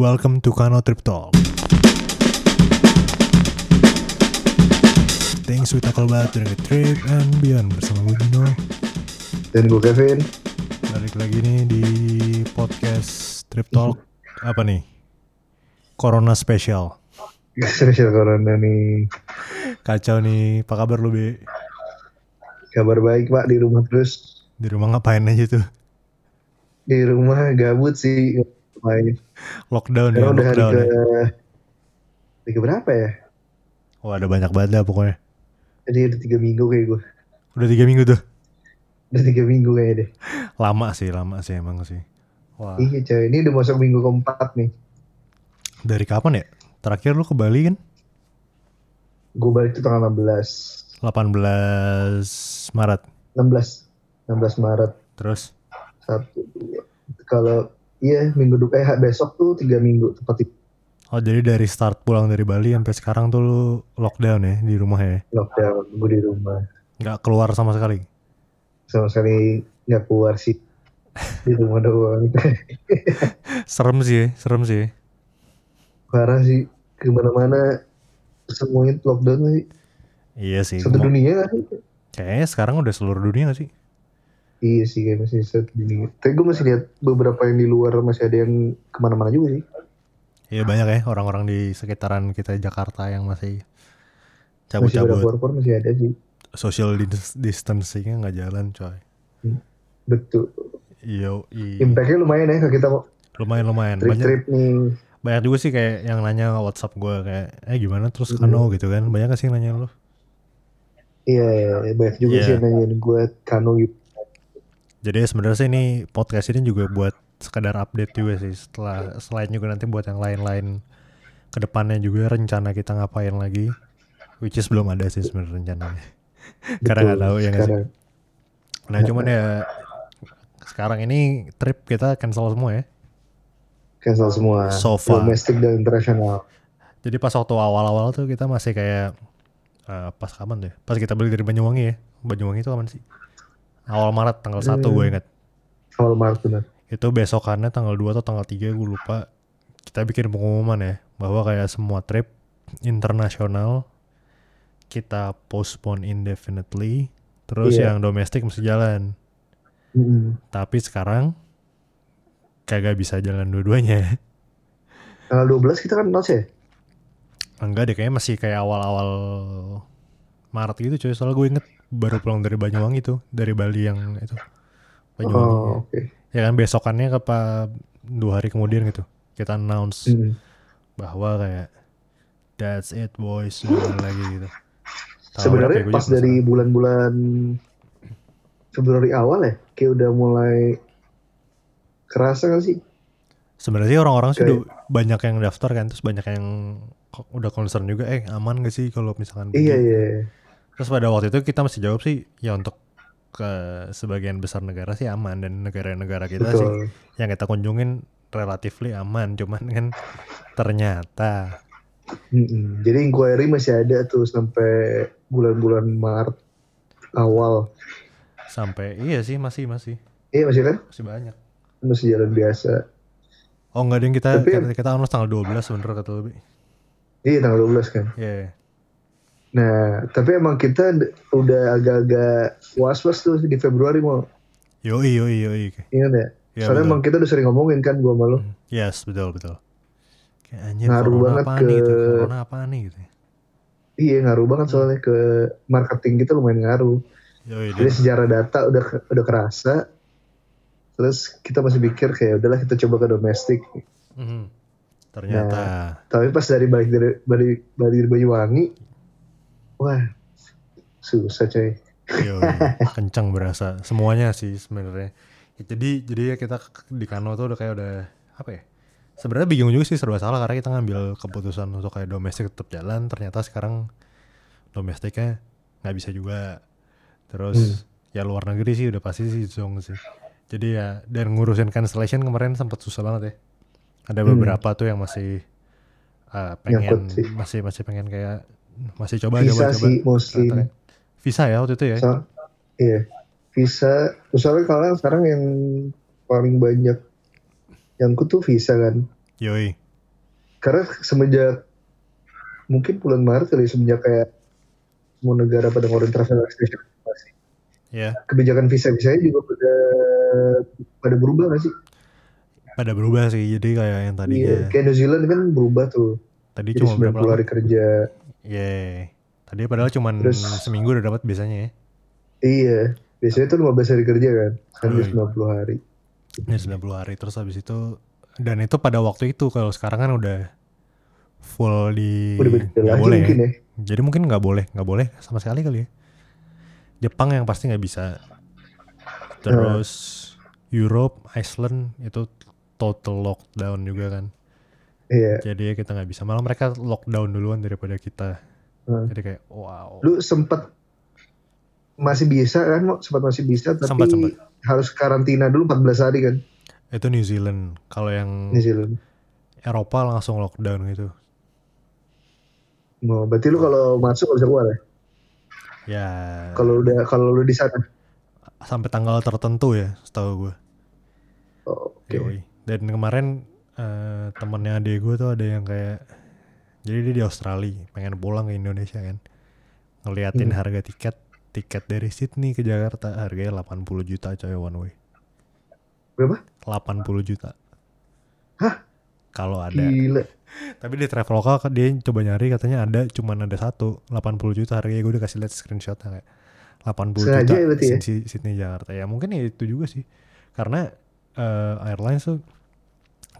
Welcome to Kano Trip Talk. Thanks we tackle about during a trip and beyond bersama gue Dino. Dan gue Kevin. Balik lagi nih di podcast Trip Talk. Apa nih? Corona Special. Spesial corona nih. Kacau nih, apa kabar lu Be? Kabar baik pak di rumah terus. Di rumah ngapain aja tuh? Di rumah gabut sih. Main. Lockdown ya, udah hari lockdown ke... ya. Hari ke berapa ya? Wah ada banyak banget dah pokoknya. Jadi ada tiga minggu kayak gue. Udah tiga minggu tuh. Udah tiga minggu kayak deh. Lama sih, lama sih emang sih. Wah, Iya coy, ini udah masuk minggu keempat nih. dari kapan ya? Terakhir lu ke Bali kan? Gue balik tuh tanggal 16. 18 Maret. 16. 16 Maret. Terus Satu, dua. Kalau iya minggu depan, eh besok tuh tiga minggu tepat di Oh jadi dari start pulang dari Bali sampai sekarang tuh lu lockdown ya di rumah ya? lockdown. Gue di rumah. Nggak keluar sama sekali? Sama sekali nggak keluar sih. Di rumah doang. Serem sih ya, serem sih ya. Parah sih. Ke mana-mana semuanya lockdown sih. Iya sih. Satu dunia kan? Kayaknya sekarang udah seluruh dunia gak sih? Iya sih kayak masih satu dunia. Tapi gue masih lihat beberapa yang di luar masih ada yang ke mana-mana juga sih. Iya banyak ya orang-orang di sekitaran kita Jakarta yang masih Masih cabut-cabut keluar-keluar masih ada sih. social dis- distancingnya nggak jalan coy. Betul. Iya. Impactnya lumayan ya ke kita mau lumayan lumayan banyak trip-trip nih. banyak juga sih kayak yang nanya WhatsApp gue kayak eh gimana terus Hmm. kano gitu kan banyak gak sih yang nanya lu? Iya, iya, iya. banyak juga Iya. sih yang nanyain gue kano gitu. Jadi sebenarnya sih ini podcast ini juga buat sekedar update juga sih setelah selain juga nanti buat yang lain-lain ke depannya juga rencana kita ngapain lagi which is belum ada sih sebenarnya rencananya karena nggak tahu ya sih nah cuman ya sekarang ini trip kita cancel semua ya Cancel semua. So far. Domestik dan internasional. jadi pas waktu awal-awal tuh kita masih kayak eh, pas kapan tuh ya? pas kita beli dari Banyuwangi ya Banyuwangi itu kapan sih awal Maret tanggal 1 gue Hmm. ingat Awal Maret benar. itu besokannya tanggal 2 atau tanggal 3 gue lupa kita bikin pengumuman ya bahwa kayak semua trip internasional kita postpone indefinitely terus Iya. yang domestik mesti jalan Mm-mm. tapi sekarang kagak bisa jalan dua-duanya Tanggal 12 kita kan announce ya? enggak deh kayaknya masih kayak awal-awal Maret gitu cuy soalnya gue inget baru pulang dari Banyuwangi tuh dari Bali yang itu Banyuwangi Oh, oke. ya kan besokannya ke dua hari kemudian gitu kita announce Mm. bahwa kayak that's it boys lagi gitu. Sebenarnya ya? Pas dari bulan-bulan Februari awal ya, kayak udah mulai kerasa gak sih? sebenarnya orang-orang sih udah banyak yang daftar kan terus banyak yang udah concern juga eh aman gak sih kalau misalkan? Iya iya. Terus pada waktu itu kita masih jawab sih ya untuk ke sebagian besar negara sih aman dan negara-negara kita sih Betul. yang kita kunjungin relatifly aman cuman kan ternyata Mm-mm. Jadi inquiry masih ada tuh sampai bulan-bulan Maret awal. sampai iya sih masih masih Iya masih kan? masih banyak Masih jalan biasa. oh enggak ada yang kita Tapi- kita, kita tanggal 12 bener kata lebih Iya tanggal 12 kan. Iya. Nah, tapi emang kita udah agak-agak was-was tuh di Februari mau. Yoi, yoi, yoi. Ingat ya? Ya, Soalnya betul. emang kita udah sering ngomongin kan gua sama lu. Yes, betul, betul. Kayak anjir, Ngaruh banget ke- nih? Corona apaan nih gitu. ya. Iya ngaruh banget Hmm. soalnya ke marketing kita lumayan ngaruh. Yoi, Jadi secara data udah udah kerasa. Terus kita masih pikir kayak udahlah kita coba ke domestik. Mhm. ternyata Tapi pas dari balik dari balik balik dari Banyuwangi, wah susah coy. yoi, kencang berasa. Semuanya sih sebenarnya. Ya, jadi jadi ya kita di Kano tuh udah kayak udah apa ya? Sebenarnya bingung juga sih serba salah karena kita ngambil keputusan untuk kayak domestik tetap jalan. Ternyata sekarang domestiknya nggak bisa juga. Terus Hmm. ya luar negeri sih udah pasti sih zong sih. Jadi ya dan ngurusin cancellation kemarin sempat susah banget ya. Ada Hmm. beberapa tuh yang masih uh, pengen masih masih pengen kayak masih coba Visa coba coba. sih mostly. Ternyata kayak- Visa ya waktu itu ya. So- iya. Visa, soalnya kalau sekarang yang paling banyak yang ku tuh visa kan. Yoi. karena semenjak mungkin bulan Maret kali semenjak kayak semua negara pada ngeluarin travel restriction masih Ya, kebijakan visa visanya juga pada pada berubah gak sih? pada berubah sih. Jadi kayak yang Iya, tadinya kayak New Zealand kan berubah tuh. tadi Jadi cuma berapa 90 lama? hari kerja. Iya. Tadi padahal cuma Terus- seminggu udah dapat biasanya ya. Iya, biasanya tuh 15 hari kerja kan. Sekarang Oh, dia 90 hari. Ya 90 hari terus habis itu dan itu pada waktu itu kalau sekarang kan udah full di nggak boleh mungkin ya. ya. Jadi mungkin nggak boleh, nggak boleh sama sekali kali ya. Jepang yang pasti nggak bisa. Terus Europe, Iceland itu total lockdown juga kan. Iya. Jadi ya kita nggak bisa. Malah mereka lockdown duluan daripada kita. Hmm. Jadi kayak wow. Lu sempet masih bisa kan, sempat masih bisa tapi Sempat, sempat. harus karantina dulu 14 hari kan Itu New Zealand. Kalau yang New Zealand. Eropa langsung lockdown gitu. Oh, berarti lu kalau masuk bisa keluar ya? Ya Kalau udah kalau lu di sana. sampai tanggal tertentu ya, setahu gue. Oh, Oke. Yoi. Dan kemarin eh, temennya adik gue tuh ada yang kayak jadi dia di Australia pengen pulang ke Indonesia kan ngeliatin Hmm. harga tiket tiket dari Sydney ke Jakarta harganya 80 juta coy one way Berapa? 80 juta Hah? kalau ada Gila. tapi di Traveloka dia coba nyari katanya ada cuman ada satu 80 juta harganya gue udah kasih lihat screenshotnya kayak 80 Sengaja juta ya ya? Sydney, Sydney Jakarta ya mungkin ya itu juga sih karena eh, airlines tuh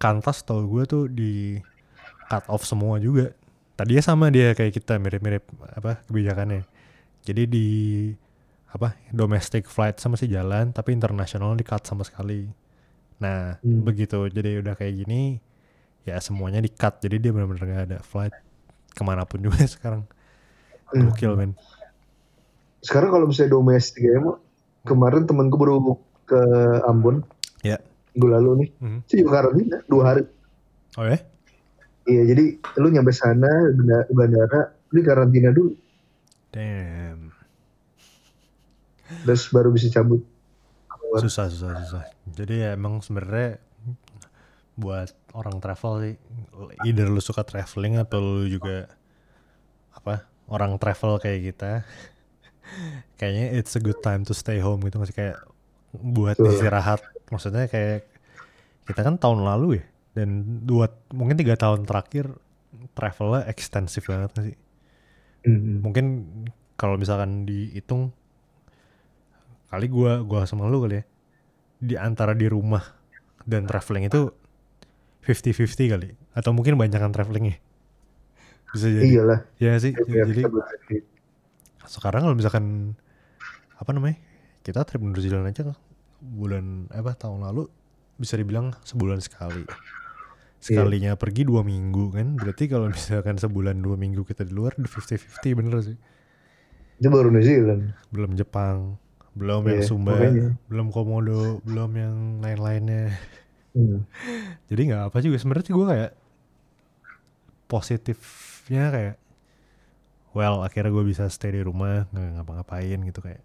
kantas tau gue tuh di cut off semua juga tadinya sama dia kayak kita mirip-mirip apa kebijakannya jadi di apa domestic flight sama sih jalan tapi internasional di cut sama sekali nah Hmm. begitu jadi udah kayak gini ya semuanya di cut jadi dia benar-benar gak ada flight ke mana pun juga sekarang Hmm. gokil men Sekarang kalau misalnya domestik ya, kemarin temanku baru ke Ambon. Ya. Minggu lalu nih. Mhm. Itu juga karantina dua hari. oh ya Iya, jadi lu nyampe sana bandara, lu di karantina dulu, damn terus baru bisa cabut. keluar. susah susah susah jadi ya emang sebenarnya buat orang travel sih either lu suka traveling atau lu juga apa orang travel kayak kita kayaknya it's a good time to stay home gitu masih kayak buat Betul. istirahat. Maksudnya kayak kita kan tahun lalu ya dan dua mungkin tiga tahun terakhir travelnya ekstensif banget sih? Mhm. mungkin kalau misalkan dihitung kali gua gua sama lu kali ya di antara di rumah dan traveling itu 50-50 kali. Atau mungkin banyakan travelingnya bisa jadi. Iyalah. ya sih. Biar jadi sekarang kalau misalkan apa namanya kita trip New Zealand aja bulan apa tahun lalu bisa dibilang sebulan sekali sekalinya pergi dua minggu kan berarti kalau misalkan sebulan dua minggu kita di luar udah 50-50 bener sih Itu baru New Zealand. belum Jepang belum yang Iya, Sumba makanya. belum Komodo belum yang lain-lainnya Hmm. jadi nggak apa juga sebenarnya sih gue kayak positifnya kayak well akhirnya gue bisa stay di rumah nggak ngapa-ngapain gitu kayak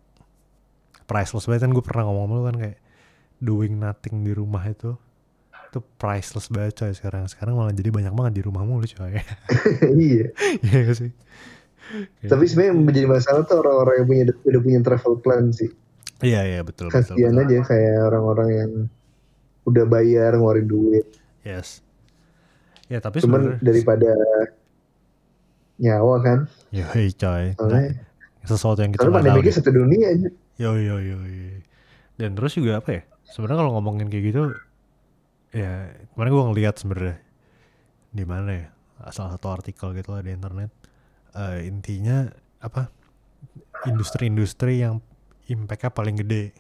priceless banget kan gue pernah ngomong sama lu kan kayak doing nothing di rumah itu itu priceless banget coy sekarang sekarang malah jadi banyak banget di rumah mulu coy iya. iya gak sih Tapi sebenarnya yang menjadi masalah tuh orang-orang yang punya udah punya travel plan sih. iya iya betul Kasian aja kayak orang-orang yang udah bayar ngeluarin duit. yes ya tapi Cuman sebenarnya daripada nyawa kan. ya hey coy Soalnya, Nah, sesuatu yang kita nggak tahu pandemiknya satu dunia aja. Yo yo yo. Dan terus juga apa ya? Sebenarnya kalau ngomongin kayak gitu, ya kemarin gue ngeliat sebenarnya di mana ya? Salah satu artikel gitu lah di internet. Eh, intinya apa? Industri-industri yang impactnya paling gede.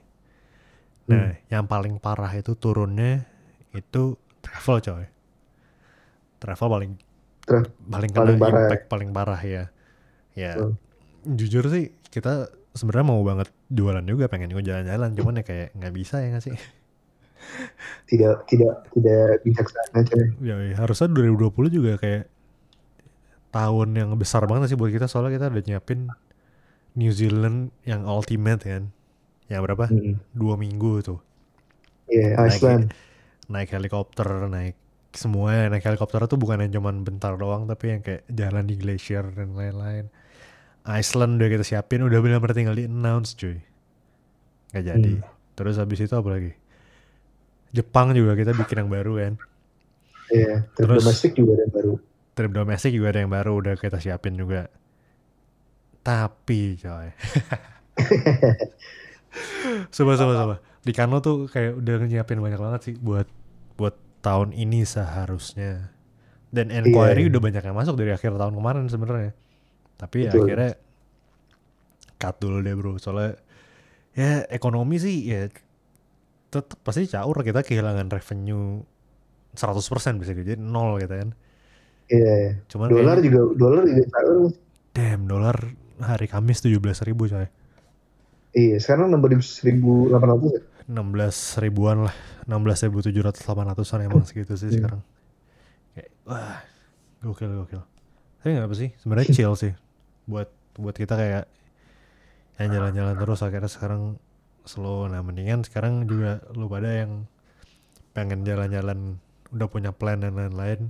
Nah, yang paling parah itu turunnya itu travel coy. Travel paling Tra- paling kena paling parah. impact paling parah ya. Ya, Betul. jujur sih kita sebenarnya mau banget jualan juga pengen juga jalan-jalan cuman ya kayak nggak bisa ya nggak sih Tidak tidak tidak bijaksana coy. ya ya, harusnya 2020 juga kayak tahun yang besar banget sih buat kita soalnya kita udah nyiapin New Zealand yang ultimate kan yang berapa Hmm. dua minggu tuh Iya, Naik- Iceland. naik helikopter naik semua naik helikopter tuh bukan yang cuman bentar doang tapi yang kayak jalan di glacier dan lain-lain. Iceland udah kita siapin udah benar-benar tinggal di announce cuy. Gak jadi. Hmm. Terus habis itu apa lagi? Jepang juga kita bikin yang baru kan. Iya, trip Terus- domestik juga ada yang baru. Trip domestik juga ada yang baru udah kita siapin juga. Tapi coy. coba coba coba. Di Kano tuh kayak udah nyiapin banyak banget sih buat buat tahun ini seharusnya. Dan inquiry Iya. udah banyak yang masuk dari akhir tahun kemarin sebenarnya. Tapi ya akhirnya cut dulu deh bro. Soalnya ya ekonomi sih ya tetap pasti caur kita kehilangan revenue 100% bisa jadi nol gitu kan. Iya. Cuman Dolar juga dolar juga caur. Damn, dolar hari Kamis 17 ribu coy. Iya, sekarang nambah di 1800 ya. 16 ribuan lah. 16 ribu 700 800an emang segitu sih Hmm. sekarang. Kayak, wah, gokil gokil. Tapi nggak apa sih, sebenarnya chill sih. Buat buat kita kayak yang jalan-jalan terus akhirnya sekarang slow. Nah mendingan sekarang juga lu pada yang pengen jalan-jalan udah punya plan dan lain-lain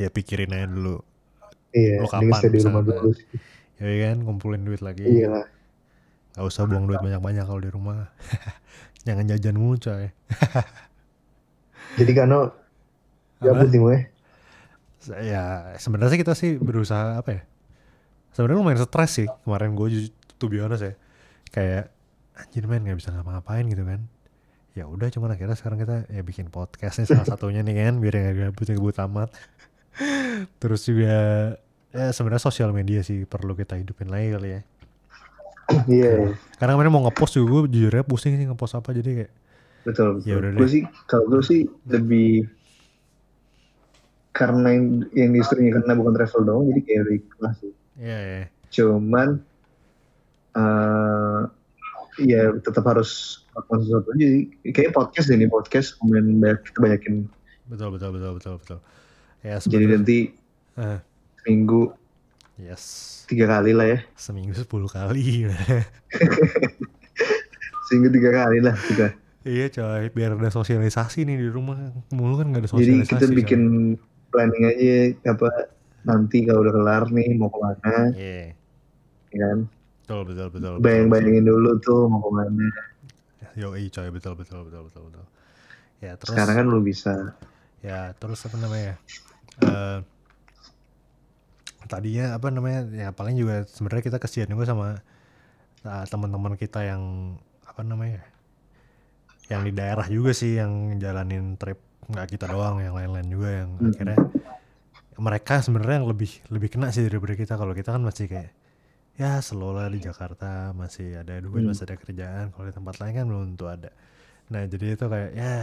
ya pikirin aja dulu Iya, Lu kapan di rumah dulu ya kan kumpulin duit lagi Iya. Gak usah buang duit banyak-banyak kalau di rumah. Jangan jajan mulu coy. Jadi Kano gabut nih gue. Ya sebenarnya sih kita sih berusaha apa ya? Sebenarnya lumayan stres sih kemarin gue be honest ya. Kayak anjir men nggak bisa ngapa-ngapain gitu kan. Ya udah cuman akhirnya sekarang kita ya bikin podcast nih salah satunya nih kan biar nggak gabut gabut amat. Terus juga ya sebenarnya sosial media sih perlu kita hidupin lagi kali ya. Iya, Karena kemarin mau ngepost juga gue jujurnya pusing sih ngepost apa jadi kayak betul. Ya udah betul. Gue deh. sih kalau gue sih lebih karena yang, yang diistrinya karena bukan travel doang jadi kayak ikhlas sih. Ya ya Cuman eh ya tetap harus melakukan sesuatu aja sih. Kayaknya podcast deh nih podcast kemudian banyak kita banyakin. betul betul betul betul betul. Ya Jadi nanti eh, minggu yes tiga kali lah ya. seminggu 10 kali. Seminggu tiga kali lah kita. iya coy, biar ada sosialisasi nih di rumah. Mulu kan gak ada Jadi sosialisasi. kita coy. bikin planning aja apa nanti kalau udah kelar nih mau ke mana Iya, ya kan betul betul betul. betul, bayang-bayangin dulu tuh mau ke mana Yo, coy, betul betul betul betul betul. Ya terus sekarang kan lu bisa ya terus apa namanya? Eh tadinya apa namanya? Ya paling juga sebenarnya kita kesian juga sama uh, teman-teman kita yang apa namanya? Yang di daerah juga sih yang jalanin trip nggak kita doang, yang lain-lain juga yang Hmm. akhirnya mereka sebenarnya yang lebih lebih kena sih daripada kita. Kalau kita kan masih kayak ya slow lah di Jakarta masih ada duit Hmm. masih ada kerjaan. Kalau di tempat lain kan belum tentu ada. Nah jadi itu kayak ya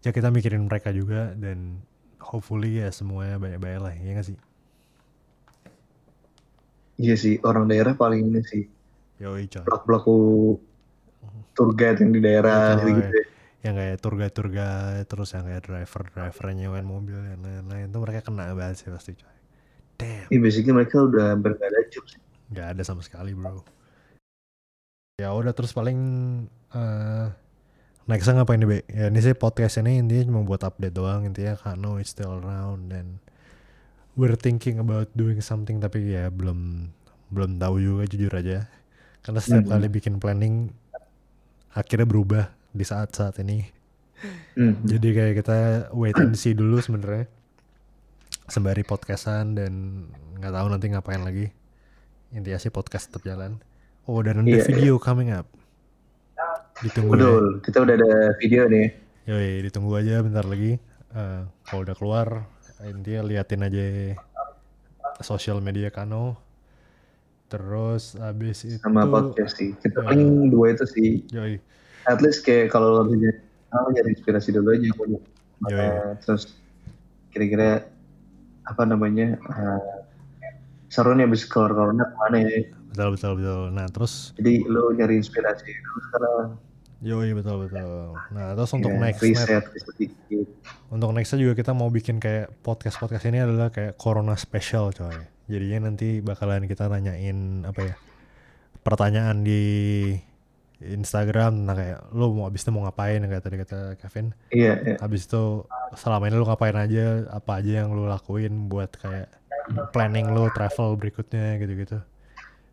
ya kita mikirin mereka juga dan hopefully ya semuanya baik-baik lah ya nggak sih iya sih orang daerah paling ini sih yoi coy pelaku pelaku tour guide yang di daerah Iya, gitu, gitu yang kayak tour guide tour guide terus yang kayak driver driver nyewain mobil dan lain-lain. Itu mereka kena banget sih pasti coy. Damn. Iya basically mereka udah hampir nggak ada job sih. Nggak ada sama sekali bro. Ya udah terus paling eh nextnya ngapain nih be? Ya ini sih podcast ini intinya cuma buat update doang. Intinya Kano is still around dan we're thinking about doing something tapi ya belum belum tahu juga jujur aja. Karena setiap Mhm. kali bikin planning akhirnya berubah di saat-saat ini. Hmm. jadi kayak kita wait and see dulu sebenarnya. Sembari podcastan dan nggak tahu nanti ngapain lagi. Intinya sih podcast tetap jalan. Oh dan ada Iya. video coming up. Ditunggu ya. Betul kita udah ada video nih. Yoi, ditunggu aja bentar lagi. Eh, kalau udah keluar intinya liatin aja sosial media Kano. Terus abis itu sama podcast sih. Kita Ya. paling dua itu sih. Yoi, at least kayak kalau lo bisa oh, nyari inspirasi dulu aja Iya, mana, iya. terus kira-kira apa namanya eh, seru nih abis keluar corona ke mana ya? Betul betul betul. Nah terus? Jadi lo nyari inspirasi dulu sekarang. Yoi betul betul. Nah terus untuk Ya, next riset dikit. Untuk nextnya juga kita mau bikin kayak podcast-podcast ini adalah kayak Corona special coy. Jadinya nanti bakalan kita nanyain apa ya pertanyaan di Instagram tentang kayak lu mau abis itu mau ngapain kayak tadi kata Kevin Iya, iya. habis itu selama ini lu ngapain aja apa aja yang lu lakuin buat kayak planning lu travel berikutnya gitu-gitu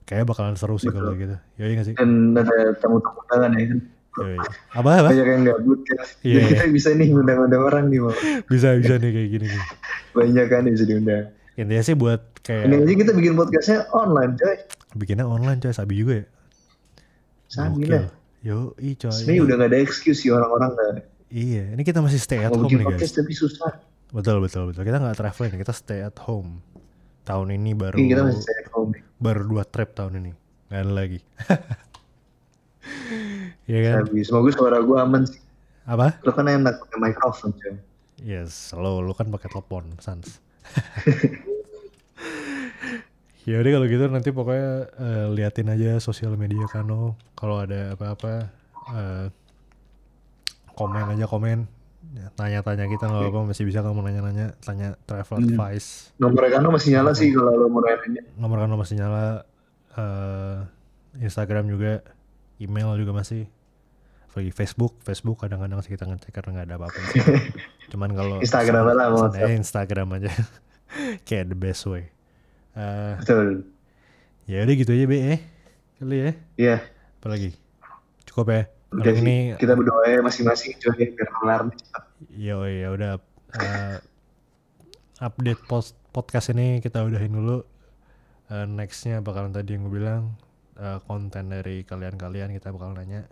kayak bakalan seru sih kalau gitu Yoi gak sih Dan ada tamu-tamu undangan ya kan. Yoi. apa apa Banyak yang gabut kan. Iya, Jadi iya. kita bisa nih ngundang-undang orang nih mau. bisa bisa nih kayak gini nih Banyak kan bisa diundang. intinya sih buat Ini kayak aja kita bikin podcastnya online coy. bikinnya online coy sabi juga ya Gokil. lah. Yo, coy. Sebenernya udah gak ada excuse sih orang-orang gak Iya, ini kita masih stay at mau home nih guys. tapi susah. Betul, betul, betul. Kita nggak traveling, kita stay at home. Tahun ini baru Iya kita masih stay at home nih. baru dua trip tahun ini. Nggak ada lagi. Iya kan? Sabi. Semoga suara gue aman sih. Apa? Lo kan enak pakai mikrofon coy. Yes, lo lu kan pakai telepon, sans. ya udah kalau gitu nanti pokoknya eh, liatin aja sosial media Kano. Kalau ada apa-apa eh, komen aja komen. Ya, tanya-tanya kita nggak apa masih bisa kamu nanya-nanya. Tanya travel Hmm. advice. Nomor Kano masih nyala sih kalau lo mau nanya. nomor Kano masih nyala. Eh, Instagram juga email juga masih. Lagi Facebook Facebook kadang-kadang sih kita ngecek karena nggak ada apa-apa cuman kalau Instagram lah, mau Instagram aja. Kayak the best way Eh, Betul. ya udah gitu aja be eh kali ya Iya. apalagi cukup ya Udah sih. ini Kita berdoa ya masing-masing coy biar kelar nih cepat. ya ya udah eh, update post podcast ini kita udahin dulu Eh, nextnya bakalan tadi yang gue bilang eh, konten dari kalian-kalian kita bakal nanya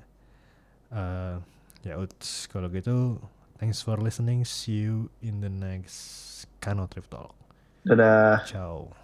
Eh, ya uts kalau gitu thanks for listening see you in the next Kano Trip Talk Dadah. ciao